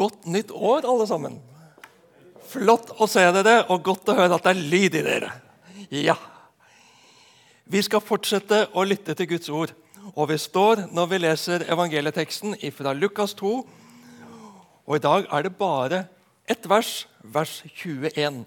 Godt nytt år, alle sammen. Flott å se dere, og godt å høre at det er lyd i dere. Ja. Vi skal fortsette å lytte til Guds ord. Og vi står når vi leser evangelieteksten fra Lukas 2. Og i dag er det bare ett vers, vers 21.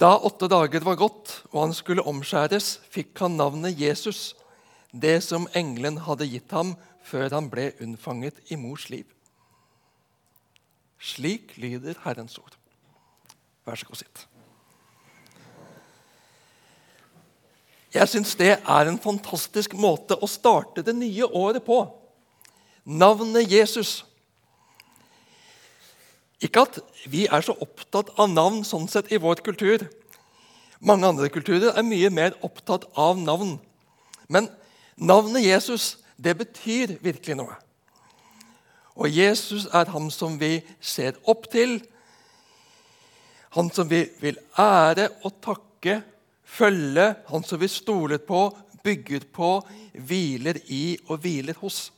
Da åtte dager var gått og han skulle omskjæres, fikk han navnet Jesus, det som engelen hadde gitt ham før han ble unnfanget i mors liv. Slik lyder Herrens ord. Vær så god, sitt. Jeg syns det er en fantastisk måte å starte det nye året på. Navnet Jesus. Ikke at vi er så opptatt av navn sånn sett i vår kultur. Mange andre kulturer er mye mer opptatt av navn. Men navnet Jesus det betyr virkelig noe. Og Jesus er ham som vi ser opp til, han som vi vil ære og takke, følge, han som vi stoler på, bygger på, hviler i og hviler hos.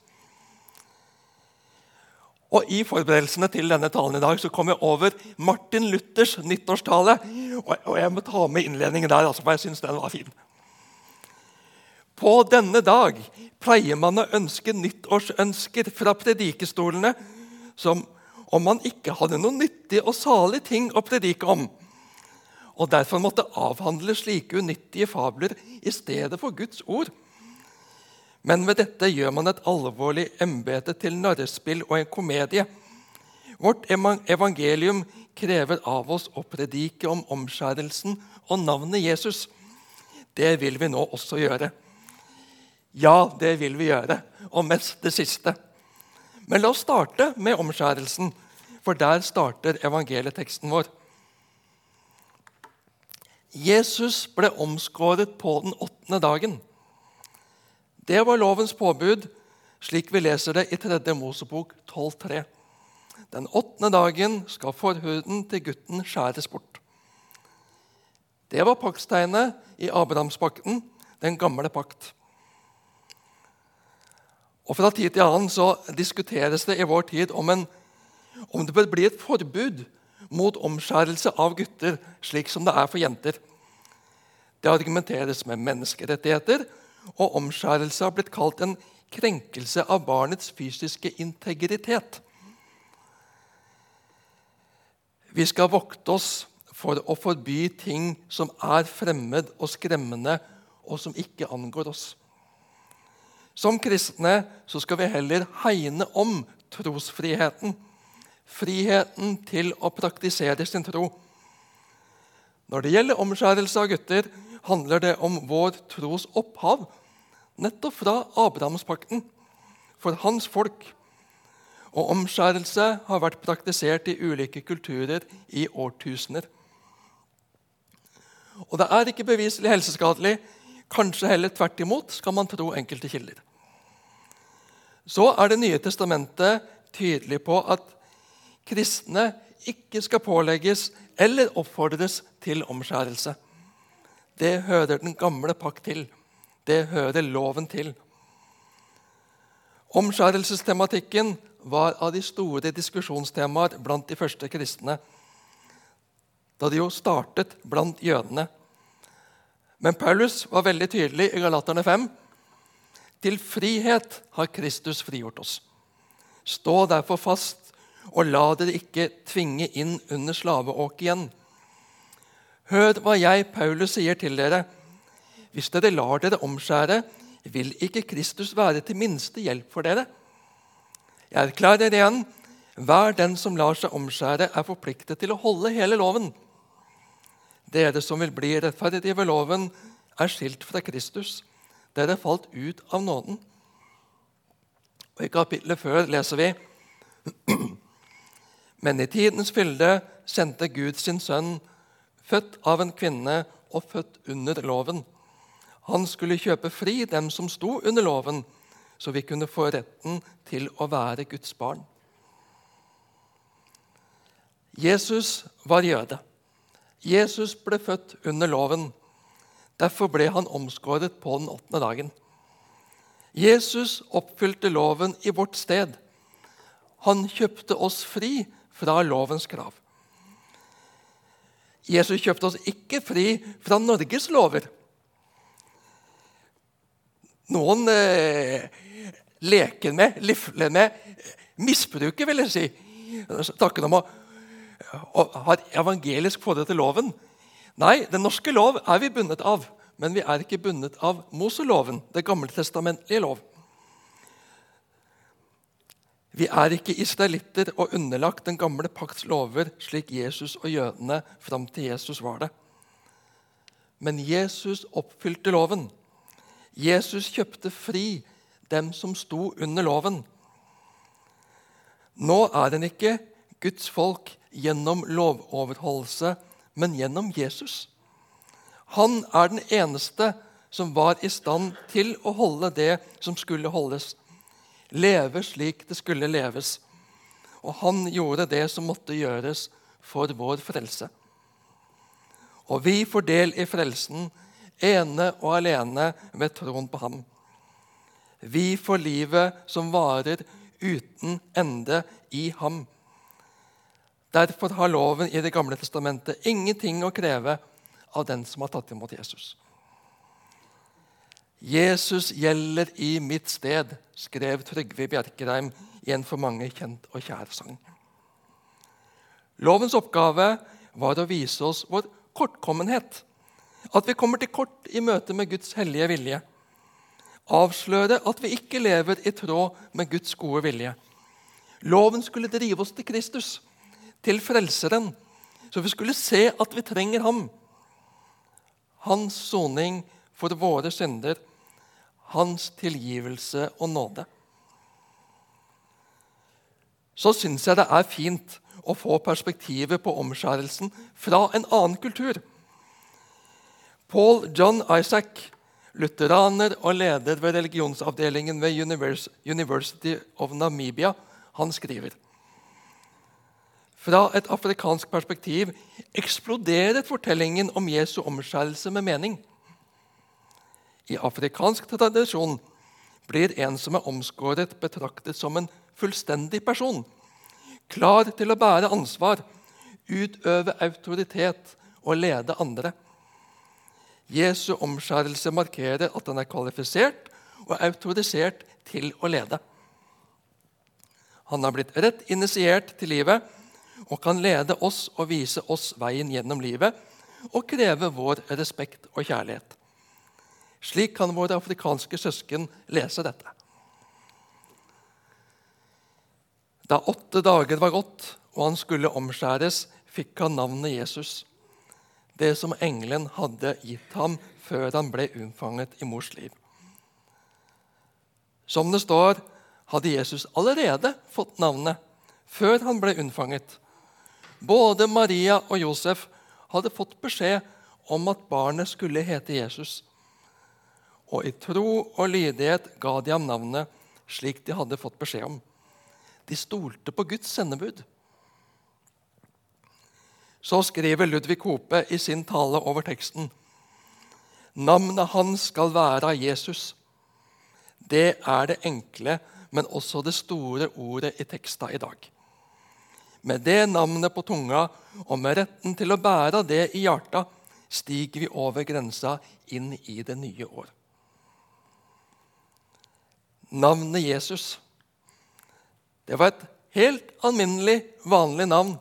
Og I forberedelsene til denne talen i dag så kom jeg over Martin Luthers nyttårstale. Og jeg må ta med innledningen der, altså, for jeg syns den var fin. På denne dag pleier man å ønske nyttårsønsker fra predikestolene som om man ikke hadde noen nyttige og salige ting å predike om, og derfor måtte avhandle slike unyttige fabler i stedet for Guds ord. Men ved dette gjør man et alvorlig embete til narrespill og en komedie. Vårt evangelium krever av oss å predike om omskjærelsen og navnet Jesus. Det vil vi nå også gjøre. Ja, det vil vi gjøre, og mest det siste. Men la oss starte med omskjærelsen, for der starter evangelieteksten vår. Jesus ble omskåret på den åttende dagen. Det var lovens påbud, slik vi leser det i 3. Mosebok 12,3. Den åttende dagen skal forhuden til gutten skjæres bort. Det var paktstegnet i Abrahamspakten, den gamle pakt. Og Fra tid til annen så diskuteres det i vår tid om, en, om det bør bli et forbud mot omskjærelse av gutter, slik som det er for jenter. Det argumenteres med menneskerettigheter, og omskjærelse har blitt kalt en krenkelse av barnets fysiske integritet. Vi skal vokte oss for å forby ting som er fremmed og skremmende, og som ikke angår oss. Som kristne så skal vi heller hegne om trosfriheten. Friheten til å praktisere sin tro. Når det gjelder omskjærelse av gutter, handler det om vår tros opphav, nettopp fra Abrahamspakten, for hans folk. Og omskjærelse har vært praktisert i ulike kulturer i årtusener. Og det er ikke beviselig helseskadelig, Kanskje heller tvert imot, skal man tro enkelte kilder. Så er Det nye testamentet tydelig på at kristne ikke skal pålegges eller oppfordres til omskjærelse. Det hører den gamle pakt til. Det hører loven til. Omskjærelsestematikken var av de store diskusjonstemaer blant de første kristne, da det jo startet blant jødene. Men Paulus var veldig tydelig i Galaterne 5. Til frihet har Kristus frigjort oss. Stå derfor fast, og la dere ikke tvinge inn under slaveåk igjen. Hør hva jeg, Paulus, sier til dere. Hvis dere lar dere omskjære, vil ikke Kristus være til minste hjelp for dere. Jeg erklærer igjen, hver den som lar seg omskjære, er forpliktet til å holde hele loven. Dere som vil bli rettferdige ved loven, er skilt fra Kristus. Dere falt ut av nåden. Og I kapitlet før leser vi Men i tidens fylde sendte Gud sin sønn, født av en kvinne og født under loven. Han skulle kjøpe fri dem som sto under loven, så vi kunne få retten til å være Guds barn. Jesus var jøde. Jesus ble født under loven. Derfor ble han omskåret på den åttende dagen. Jesus oppfylte loven i vårt sted. Han kjøpte oss fri fra lovens krav. Jesus kjøpte oss ikke fri fra Norges lover. Noen eh, leker med, lifler med, misbruker, vil jeg si. Snakker om å, å har evangelisk forhold til loven. Nei, den norske lov er vi bundet av, men vi er ikke bundet av Moseloven, det gammeltestamentlige lov. Vi er ikke israelitter og underlagt den gamle pakts lover slik Jesus og jødene fram til Jesus var det. Men Jesus oppfylte loven. Jesus kjøpte fri dem som sto under loven. Nå er den ikke Guds folk gjennom lovoverholdelse, men gjennom Jesus. Han er den eneste som var i stand til å holde det som skulle holdes leve slik det skulle leves. Og han gjorde det som måtte gjøres for vår frelse. Og vi får del i frelsen ene og alene ved troen på ham. Vi får livet som varer uten ende i ham. Derfor har loven i Det gamle testamentet ingenting å kreve av den som har tatt imot Jesus. Jesus gjelder i mitt sted, skrev Trygve Bjerkreim i en for mange kjent og kjær sang. Lovens oppgave var å vise oss vår kortkommenhet. At vi kommer til kort i møte med Guds hellige vilje. Avsløre at vi ikke lever i tråd med Guds gode vilje. Loven skulle drive oss til Kristus, til Frelseren, så vi skulle se at vi trenger ham. Hans soning for våre synder hans tilgivelse og nåde. Så syns jeg det er fint å få perspektivet på omskjærelsen fra en annen kultur. Paul John Isaac, lutheraner og leder ved religionsavdelingen ved University of Namibia, han skriver fra et afrikansk perspektiv eksploderer fortellingen om Jesu omskjærelse med mening. I afrikansk tradisjon blir en som er omskåret, betraktet som en fullstendig person. Klar til å bære ansvar, utøve autoritet og lede andre. Jesu omskjærelse markerer at han er kvalifisert og autorisert til å lede. Han har blitt rett initiert til livet og kan lede oss og vise oss veien gjennom livet og kreve vår respekt og kjærlighet. Slik kan våre afrikanske søsken lese dette. Da åtte dager var gått og han skulle omskjæres, fikk han navnet Jesus, det som engelen hadde gitt ham før han ble unnfanget i mors liv. Som det står, hadde Jesus allerede fått navnet før han ble unnfanget. Både Maria og Josef hadde fått beskjed om at barnet skulle hete Jesus og i tro og lydighet ga de ham navnet slik de hadde fått beskjed om. De stolte på Guds sendebud. Så skriver Ludvig Hope i sin tale over teksten Navnet hans skal være Jesus. Det er det enkle, men også det store ordet i teksta i dag. Med det navnet på tunga og med retten til å bære det i hjertet stiger vi over grensa inn i det nye år navnet Jesus. Det var et helt alminnelig, vanlig navn.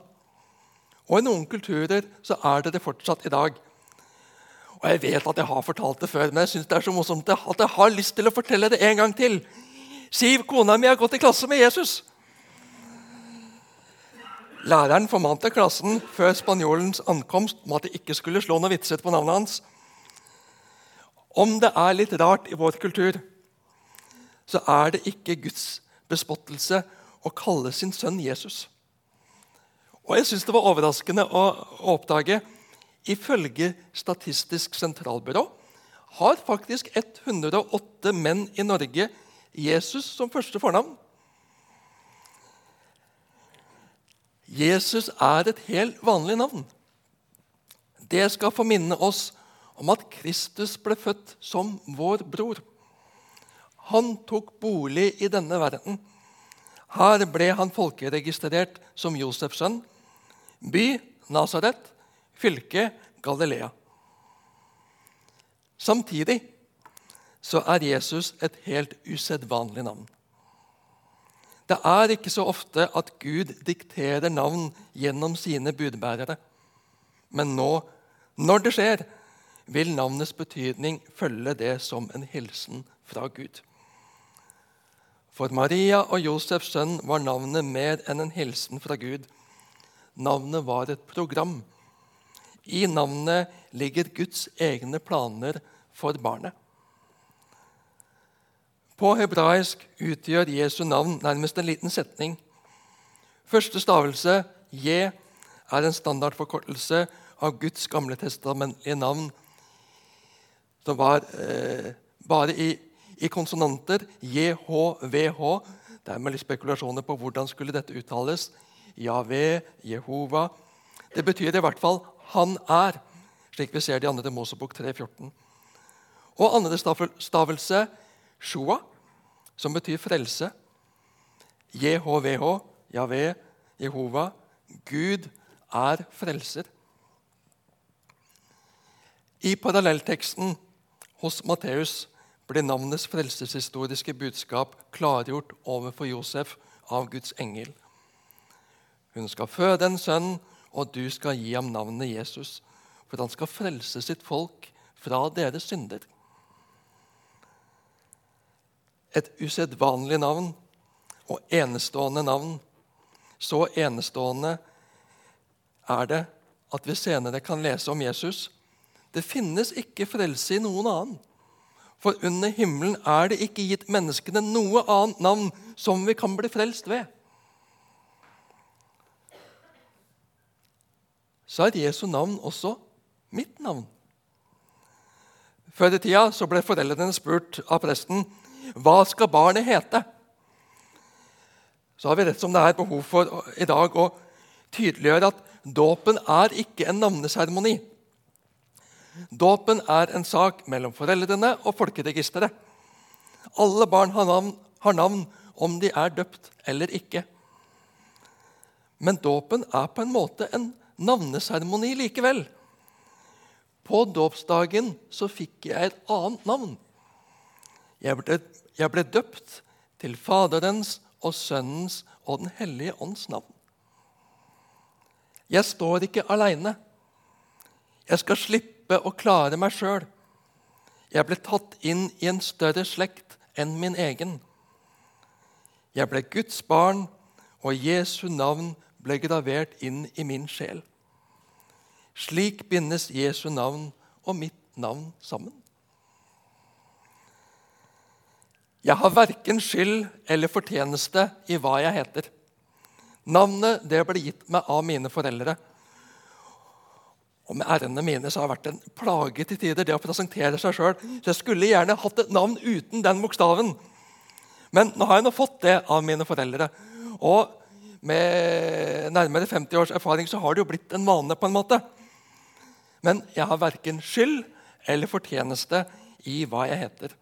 Og i noen kulturer så er det det fortsatt i dag. Og Jeg vet at jeg har fortalt det før, men jeg synes det er så morsomt at jeg har lyst til å fortelle det en gang til. Siv, kona mi, har gått i klasse med Jesus. Læreren formante klassen før spanjolens ankomst om at de ikke skulle slå noe vitser på navnet hans. Om det er litt rart i vår kultur, så er det ikke Guds bespottelse å kalle sin sønn Jesus. Og jeg syns det var overraskende å oppdage Ifølge Statistisk sentralbyrå har faktisk 108 menn i Norge Jesus som første fornavn. Jesus er et helt vanlig navn. Det skal få minne oss om at Kristus ble født som vår bror. Han tok bolig i denne verden. Her ble han folkeregistrert som Josefs sønn. By Nasaret, fylke Galilea. Samtidig så er Jesus et helt usedvanlig navn. Det er ikke så ofte at Gud dikterer navn gjennom sine budbærere. Men nå, når det skjer, vil navnets betydning følge det som en hilsen fra Gud. For Maria og Josefs sønn var navnet mer enn en hilsen fra Gud. Navnet var et program. I navnet ligger Guds egne planer for barnet. På hebraisk utgjør Jesu navn nærmest en liten setning. Første stavelse, J, er en standardforkortelse av Guds gamle testamentlige navn som var eh, bare i, i, konsonanter. JHVH. Dermed litt spekulasjoner på hvordan skulle dette uttales. Jave, Jehova. Det betyr i hvert fall 'han er', slik vi ser det i 2. Mosebok 3,14. Og andre stavelse, Shua, som betyr frelse. JHVH, Javé, Jehova. Gud er frelser. I parallellteksten hos Matteus blir navnets frelseshistoriske budskap klargjort overfor Josef av Guds engel. Hun skal føde en sønn, og du skal gi ham navnet Jesus, for han skal frelse sitt folk fra deres synder. Et usedvanlig navn og enestående navn. Så enestående er det at vi senere kan lese om Jesus det finnes ikke frelse i noen annen. For under himmelen er det ikke gitt menneskene noe annet navn som vi kan bli frelst ved. Så er Jesu navn også mitt navn. Før i tida ble foreldrene spurt av presten hva skal barnet hete. Så har vi rett som det er behov for i dag å tydeliggjøre at dåpen er ikke en navneseremoni. Dåpen er en sak mellom foreldrene og folkeregisteret. Alle barn har navn, har navn om de er døpt eller ikke. Men dåpen er på en måte en navneseremoni likevel. På dåpsdagen så fikk jeg et annet navn. Jeg ble, jeg ble døpt til Faderens og Sønnens og Den hellige ånds navn. Jeg står ikke aleine. Jeg skal slippe å klare meg sjøl. Jeg ble tatt inn i en større slekt enn min egen. Jeg ble Guds barn, og Jesu navn ble gravert inn i min sjel. Slik bindes Jesu navn og mitt navn sammen. Jeg har verken skyld eller fortjeneste i hva jeg heter. Navnet det ble gitt meg av mine foreldre. Og med r-ene mine så har det vært en plage til tider det å presentere seg sjøl. Så jeg skulle gjerne hatt et navn uten den bokstaven. Men nå har jeg nå fått det av mine foreldre. Og med nærmere 50 års erfaring så har det jo blitt en vane. på en måte. Men jeg har verken skyld eller fortjeneste i hva jeg heter.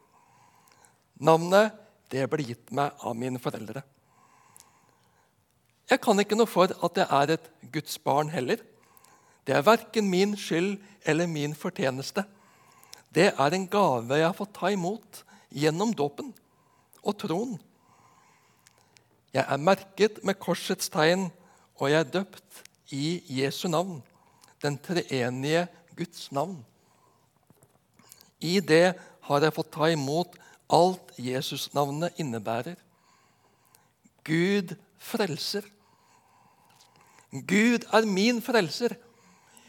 Navnet det ble gitt meg av mine foreldre. Jeg kan ikke noe for at jeg er et Guds barn heller. Det er verken min skyld eller min fortjeneste. Det er en gave jeg har fått ta imot gjennom dåpen og troen. Jeg er merket med korsets tegn, og jeg er døpt i Jesu navn, den treenige Guds navn. I det har jeg fått ta imot alt Jesus-navnet innebærer. Gud frelser. Gud er min frelser.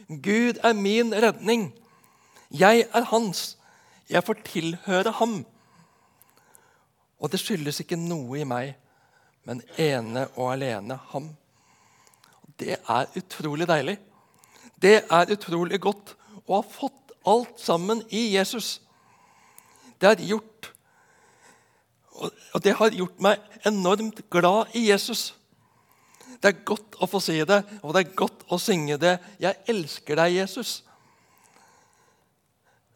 Gud er min redning. Jeg er hans. Jeg får tilhøre ham. Og det skyldes ikke noe i meg, men ene og alene ham. Det er utrolig deilig. Det er utrolig godt å ha fått alt sammen i Jesus. Det er gjort og det har gjort meg enormt glad i Jesus. Det er godt å få si det, og det er godt å synge det. 'Jeg elsker deg, Jesus'.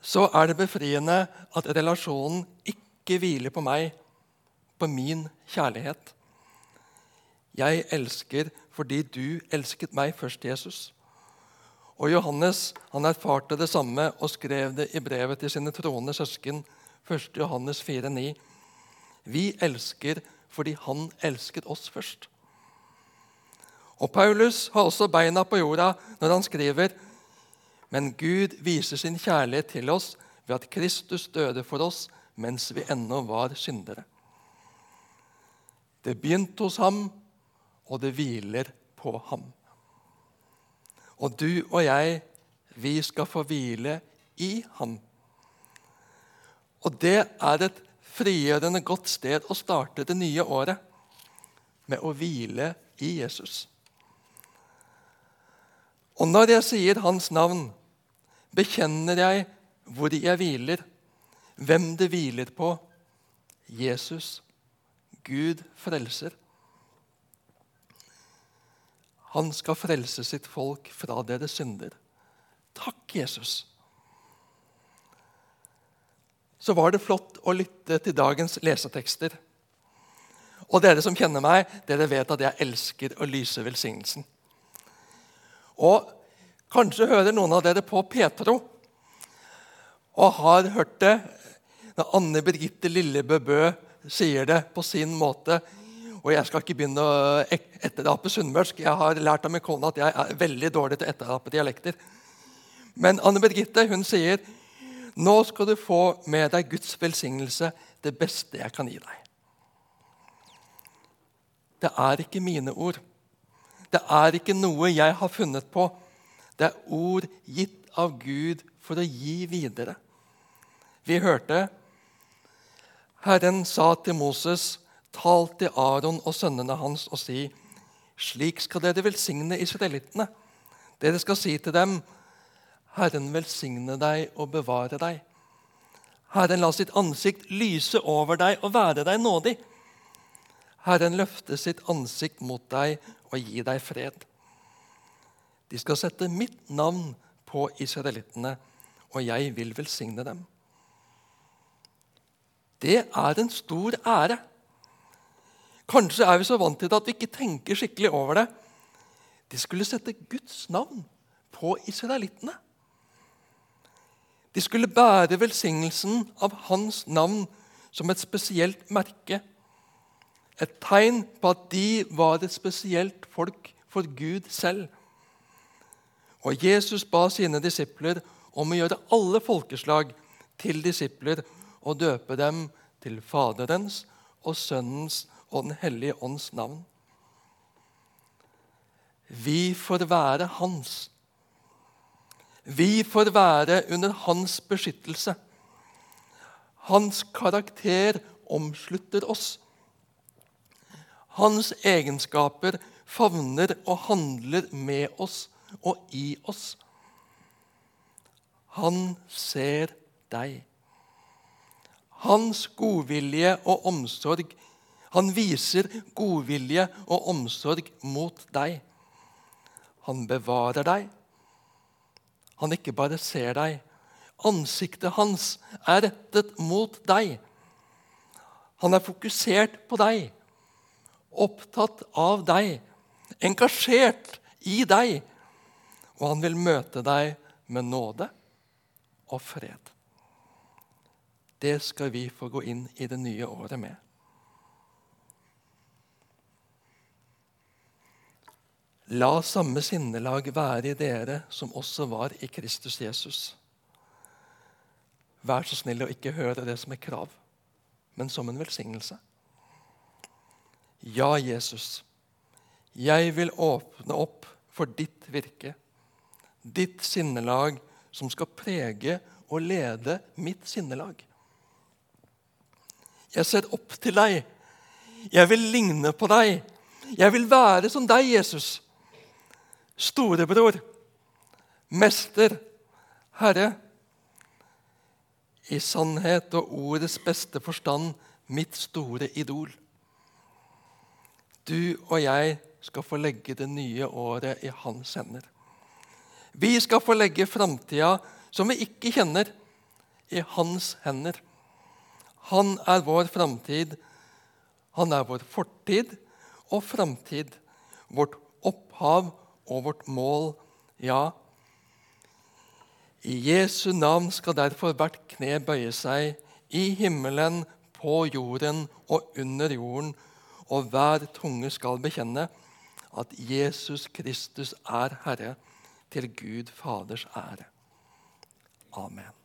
Så er det befriende at relasjonen ikke hviler på meg, på min kjærlighet. Jeg elsker fordi du elsket meg først, Jesus. Og Johannes han erfarte det samme og skrev det i brevet til sine troende søsken. 1. Johannes 4,9. Vi elsker fordi han elsket oss først. Og Paulus har også beina på jorda når han skriver men Gud viser sin kjærlighet til oss ved at Kristus døde for oss mens vi ennå var syndere. Det begynte hos ham, og det hviler på ham. Og du og jeg, vi skal få hvile i ham. Og det er et frigjørende godt sted å starte det nye året med å hvile i Jesus. Og når jeg sier hans navn, bekjenner jeg hvor jeg hviler, hvem det hviler på. Jesus, Gud frelser. Han skal frelse sitt folk fra deres synder. Takk, Jesus. Så var det flott å lytte til dagens lesetekster. Og dere som kjenner meg, dere vet at jeg elsker å lyse velsignelsen. Og kanskje hører noen av dere på Petro og har hørt det når Anne Birgitte Lillebø Bø sier det på sin måte og jeg skal ikke begynne å etterape sunnmørsk. Jeg har lært av min kone at jeg er veldig dårlig til å etterape dialekter. Men Anne Birgitte hun sier nå skal du få med deg Guds velsignelse, det beste jeg kan gi deg. Det er ikke mine ord. Det er ikke noe jeg har funnet på. Det er ord gitt av Gud for å gi videre. Vi hørte Herren sa til Moses Tal til Aron og sønnene hans og si:" Slik skal dere velsigne israelittene. Dere skal si til dem:" Herren velsigne deg og bevare deg. Herren la sitt ansikt lyse over deg og være deg nådig. Herren løfte sitt ansikt mot deg og gi deg fred. De skal sette mitt navn på israelittene, og jeg vil velsigne dem. Det er en stor ære. Kanskje er vi så vant til det at vi ikke tenker skikkelig over det. De skulle sette Guds navn på israelittene. De skulle bære velsignelsen av hans navn som et spesielt merke. Et tegn på at de var et spesielt folk for Gud selv. Og Jesus ba sine disipler om å gjøre alle folkeslag til disipler og døpe dem til Faderens og Sønnens og Den hellige ånds navn. Vi får være hans. Vi får være under hans beskyttelse. Hans karakter omslutter oss. Hans egenskaper favner og handler med oss og i oss. Han ser deg. Hans godvilje og omsorg han viser godvilje og omsorg mot deg. Han bevarer deg. Han ikke bare ser deg. Ansiktet hans er rettet mot deg. Han er fokusert på deg, opptatt av deg, engasjert i deg. Og han vil møte deg med nåde og fred. Det skal vi få gå inn i det nye året med. La samme sinnelag være i dere som også var i Kristus Jesus. Vær så snill å ikke høre det som et krav, men som en velsignelse. Ja, Jesus, jeg vil åpne opp for ditt virke, ditt sinnelag som skal prege og lede mitt sinnelag. Jeg ser opp til deg. Jeg vil ligne på deg. Jeg vil være som deg, Jesus storebror, mester, Herre. I sannhet og ordets beste forstand mitt store idol. Du og jeg skal få legge det nye året i hans hender. Vi skal få legge framtida, som vi ikke kjenner, i hans hender. Han er vår framtid, han er vår fortid, og framtid, vårt opphav og vårt mål, ja. I Jesu navn skal derfor hvert kne bøye seg, i himmelen, på jorden og under jorden, og hver tunge skal bekjenne at Jesus Kristus er Herre, til Gud Faders ære. Amen.